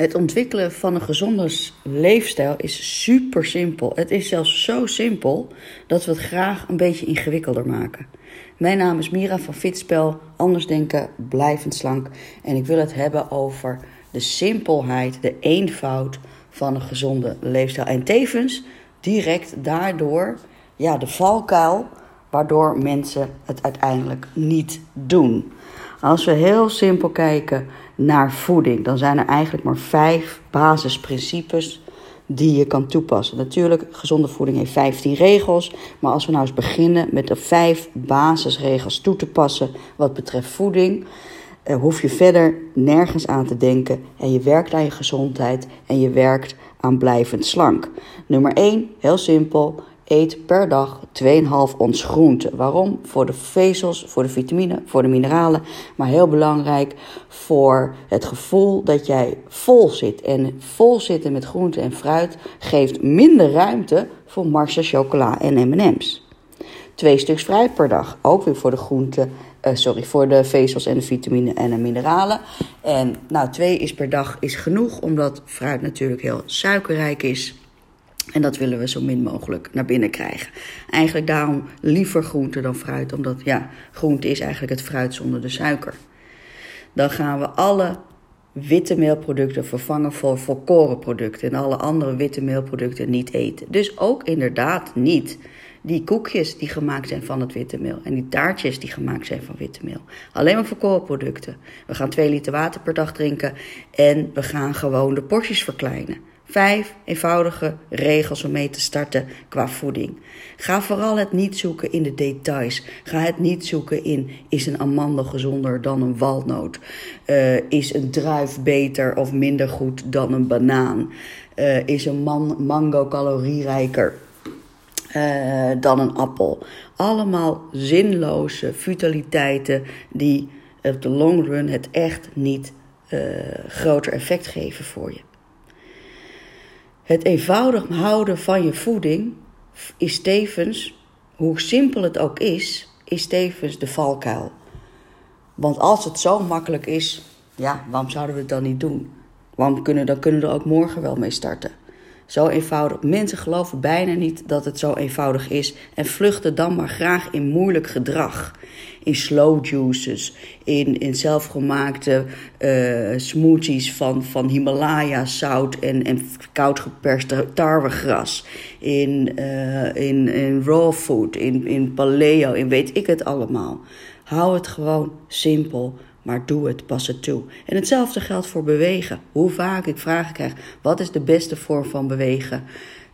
Het ontwikkelen van een gezonde leefstijl is super simpel. Het is zelfs zo simpel dat we het graag een beetje ingewikkelder maken. Mijn naam is Mira van Fitspel, anders denken, blijvend slank. En ik wil het hebben over de simpelheid, de eenvoud van een gezonde leefstijl. En tevens direct daardoor ja, de valkuil waardoor mensen het uiteindelijk niet doen. Als we heel simpel kijken naar voeding, dan zijn er eigenlijk maar vijf basisprincipes die je kan toepassen. Natuurlijk, gezonde voeding heeft 15 regels, maar als we nou eens beginnen met de vijf basisregels toe te passen wat betreft voeding, eh, hoef je verder nergens aan te denken en je werkt aan je gezondheid en je werkt aan blijvend slank. Nummer 1, heel simpel, eet per dag 2,5 ons groente. Waarom? Voor de vezels, voor de vitamine, voor de mineralen. Maar heel belangrijk voor het gevoel dat jij vol zit. En vol zitten met groente en fruit geeft minder ruimte voor Marsen, chocola en M&M's. Twee stuks fruit per dag. Ook weer voor de groente, uh, sorry, voor de vezels en de vitamine en de mineralen. En nou, twee is per dag is genoeg, omdat fruit natuurlijk heel suikerrijk is. En dat willen we zo min mogelijk naar binnen krijgen. Eigenlijk daarom liever groente dan fruit, omdat ja, groente is eigenlijk het fruit zonder de suiker. Dan gaan we alle witte meelproducten vervangen voor volkoren producten en alle andere witte meelproducten niet eten. Dus ook inderdaad niet die koekjes die gemaakt zijn van het witte meel en die taartjes die gemaakt zijn van witte meel. Alleen maar volkoren producten. We gaan 2 liter water per dag drinken en we gaan gewoon de porties verkleinen. Vijf eenvoudige regels om mee te starten qua voeding. Ga vooral het niet zoeken in de details. Ga het niet zoeken in is een amandel gezonder dan een walnoot? Uh, is een druif beter of minder goed dan een banaan? Uh, is een man mango calorierijker uh, dan een appel? Allemaal zinloze futiliteiten die op de long run het echt niet groter effect geven voor je. Het eenvoudig houden van je voeding is tevens, hoe simpel het ook is, is tevens de valkuil. Want als het zo makkelijk is, ja, waarom zouden we het dan niet doen? Waarom kunnen, dan kunnen we er ook morgen wel mee starten. Zo eenvoudig. Mensen geloven bijna niet dat het zo eenvoudig is en vluchten dan maar graag in moeilijk gedrag. In slow juices, in, in zelfgemaakte uh, smoothies van, van Himalaya zout en, en koud geperst tarwegras. In, uh, in, in raw food, in, in paleo, in weet ik het allemaal. Hou het gewoon simpel maar doe het, pas het toe. En hetzelfde geldt voor bewegen. Hoe vaak ik vragen krijg: wat is de beste vorm van bewegen?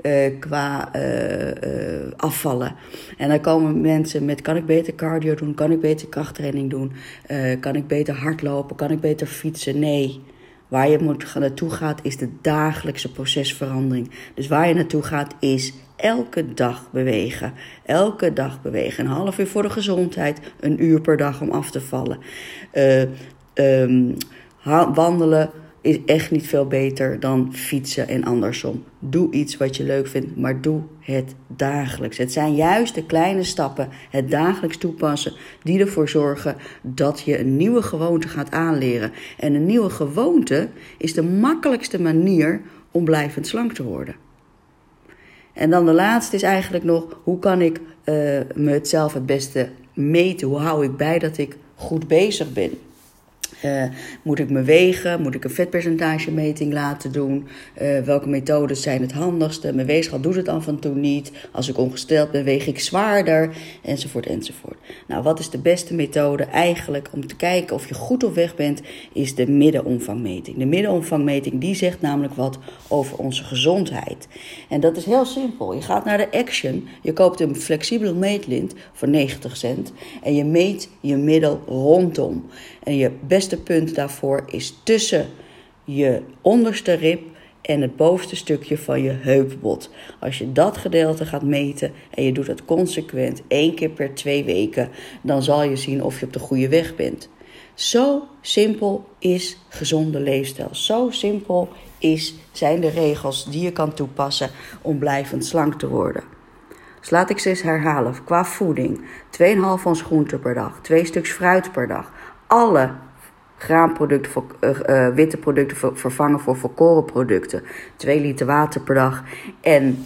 Uh, qua uh, uh, afvallen. En dan komen mensen met: kan ik beter cardio doen? Kan ik beter krachttraining doen? kan ik beter hardlopen? Kan ik beter fietsen? Nee. Waar je moet, naartoe gaat is de dagelijkse procesverandering. Dus waar je naartoe gaat is elke dag bewegen. Elke dag bewegen. Een half uur voor de gezondheid, een uur per dag om af te vallen. Uh, um, wandelen is echt niet veel beter dan fietsen en andersom. Doe iets wat je leuk vindt, maar doe het dagelijks. Het zijn juist de kleine stappen, het dagelijks toepassen, die ervoor zorgen dat je een nieuwe gewoonte gaat aanleren. En een nieuwe gewoonte is de makkelijkste manier om blijvend slank te worden. En dan de laatste is eigenlijk nog: hoe kan ik uh, me het het beste meten? Hoe hou ik bij dat ik goed bezig ben? Uh, moet ik me wegen? Moet ik een vetpercentagemeting laten doen? Uh, welke methodes zijn het handigste? Mijn weegschaal doet het af en toe niet. Als ik ongesteld ben, weeg ik zwaarder. Enzovoort, enzovoort. Nou, wat is de beste methode eigenlijk om te kijken of je goed op weg bent? Is de middenomvangmeting. De middenomvangmeting die zegt namelijk wat over onze gezondheid. En dat is heel simpel. Je gaat naar de Action. Je koopt een flexibele meetlint voor 90 cent. En je meet je middel rondom. En je beste punt daarvoor is tussen je onderste rib en het bovenste stukje van je heupbot. Als je dat gedeelte gaat meten en je doet dat consequent één keer per twee weken, dan zal je zien of je op de goede weg bent. Zo simpel is gezonde leefstijl. Zo simpel is, zijn de regels die je kan toepassen om blijvend slank te worden. Dus laat ik ze eens herhalen. Qua voeding: 2,5 ons groente per dag, 2 stuks fruit per dag. Alle graanproducten, voor, uh, witte producten vervangen voor volkoren producten. 2 liter water per dag en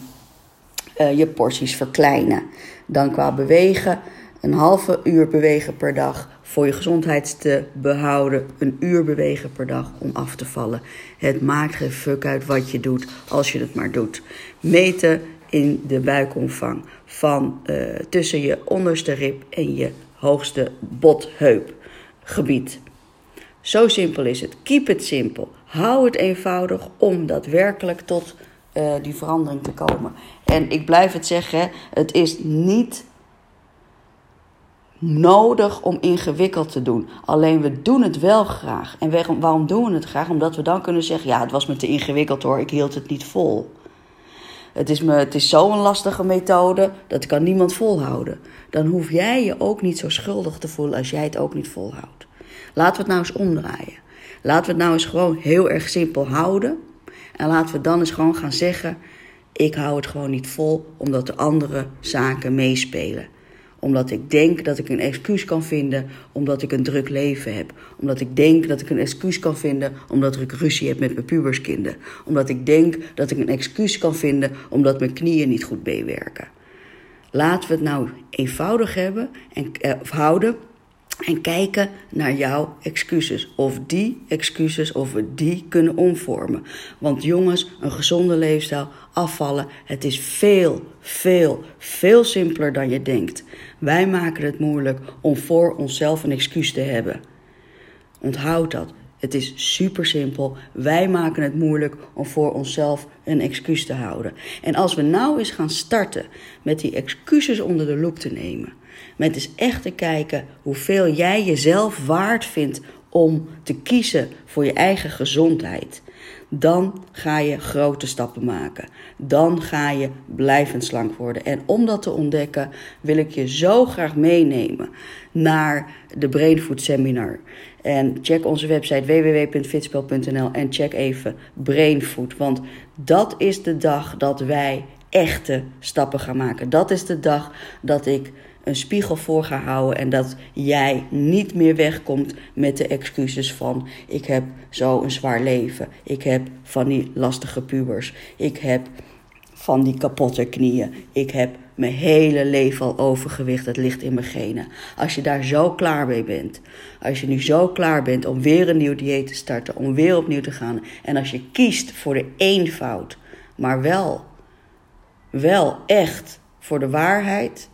uh, je porties verkleinen. Dan qua bewegen, een halve uur bewegen per dag voor je gezondheid te behouden. Een uur bewegen per dag om af te vallen. Het maakt geen fuck uit wat je doet als je het maar doet. Meten in de buikomvang van tussen je onderste rib en je hoogste botheupgebied. Zo simpel is het. Keep it simpel. Hou het eenvoudig om daadwerkelijk tot uh, die verandering te komen. En ik blijf het zeggen, het is niet nodig om ingewikkeld te doen. Alleen we doen het wel graag. En waarom doen we het graag? Omdat we dan kunnen zeggen: ja, het was me te ingewikkeld hoor, ik hield het niet vol. Het is, me, het is zo'n lastige methode, dat kan niemand volhouden. Dan hoef jij je ook niet zo schuldig te voelen als jij het ook niet volhoudt. Laten we het nou eens omdraaien. Laten we het nou eens gewoon heel erg simpel houden. En laten we dan eens gewoon gaan zeggen: ik hou het gewoon niet vol omdat de andere zaken meespelen omdat ik denk dat ik een excuus kan vinden omdat ik een druk leven heb. Omdat ik denk dat ik een excuus kan vinden omdat ik ruzie heb met mijn puberskinder. Omdat ik denk dat ik een excuus kan vinden omdat mijn knieën niet goed meewerken. Laten we het nou eenvoudig hebben en, eh, houden en kijken naar jouw excuses. Of die excuses, of we die kunnen omvormen. Want jongens, een gezonde leefstijl, afvallen, het is veel, veel, veel simpeler dan je denkt. Wij maken het moeilijk om voor onszelf een excuus te hebben. Onthoud dat. Het is super simpel. Wij maken het moeilijk om voor onszelf een excuus te houden. En als we nou eens gaan starten met die excuses onder de loep te nemen met eens echt te kijken hoeveel jij jezelf waard vindt om te kiezen voor je eigen gezondheid. Dan ga je grote stappen maken. Dan ga je blijvend slank worden. En om dat te ontdekken wil ik je zo graag meenemen naar de Brainfood Seminar. En check onze website www.fitspel.nl en check even Brainfood. Want dat is de dag dat wij echte stappen gaan maken. Dat is de dag dat ik een spiegel voor ga houden en dat jij niet meer wegkomt met de excuses van ik heb zo een zwaar leven, ik heb van die lastige pubers, ik heb van die kapotte knieën, ik heb mijn hele leven al overgewicht, het ligt in mijn genen. Als je daar zo klaar mee bent, als je nu zo klaar bent om weer een nieuw dieet te starten, om weer opnieuw te gaan en als je kiest voor de eenvoud, maar wel, wel echt voor de waarheid,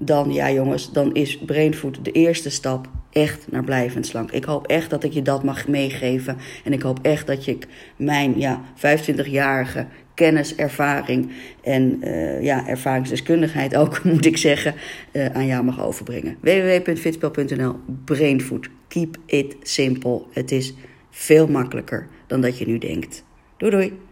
dan ja jongens, dan is Brainfood de eerste stap echt naar blijvend slank. Ik hoop echt dat ik je dat mag meegeven. En ik hoop echt dat je mijn ja, 25-jarige kennis, ervaring en uh, ja, ervaringsdeskundigheid ook, moet ik zeggen, uh, aan jou mag overbrengen. www.fitspel.nl Brainfood. Keep it simple. Het is veel makkelijker dan dat je nu denkt. Doei doei!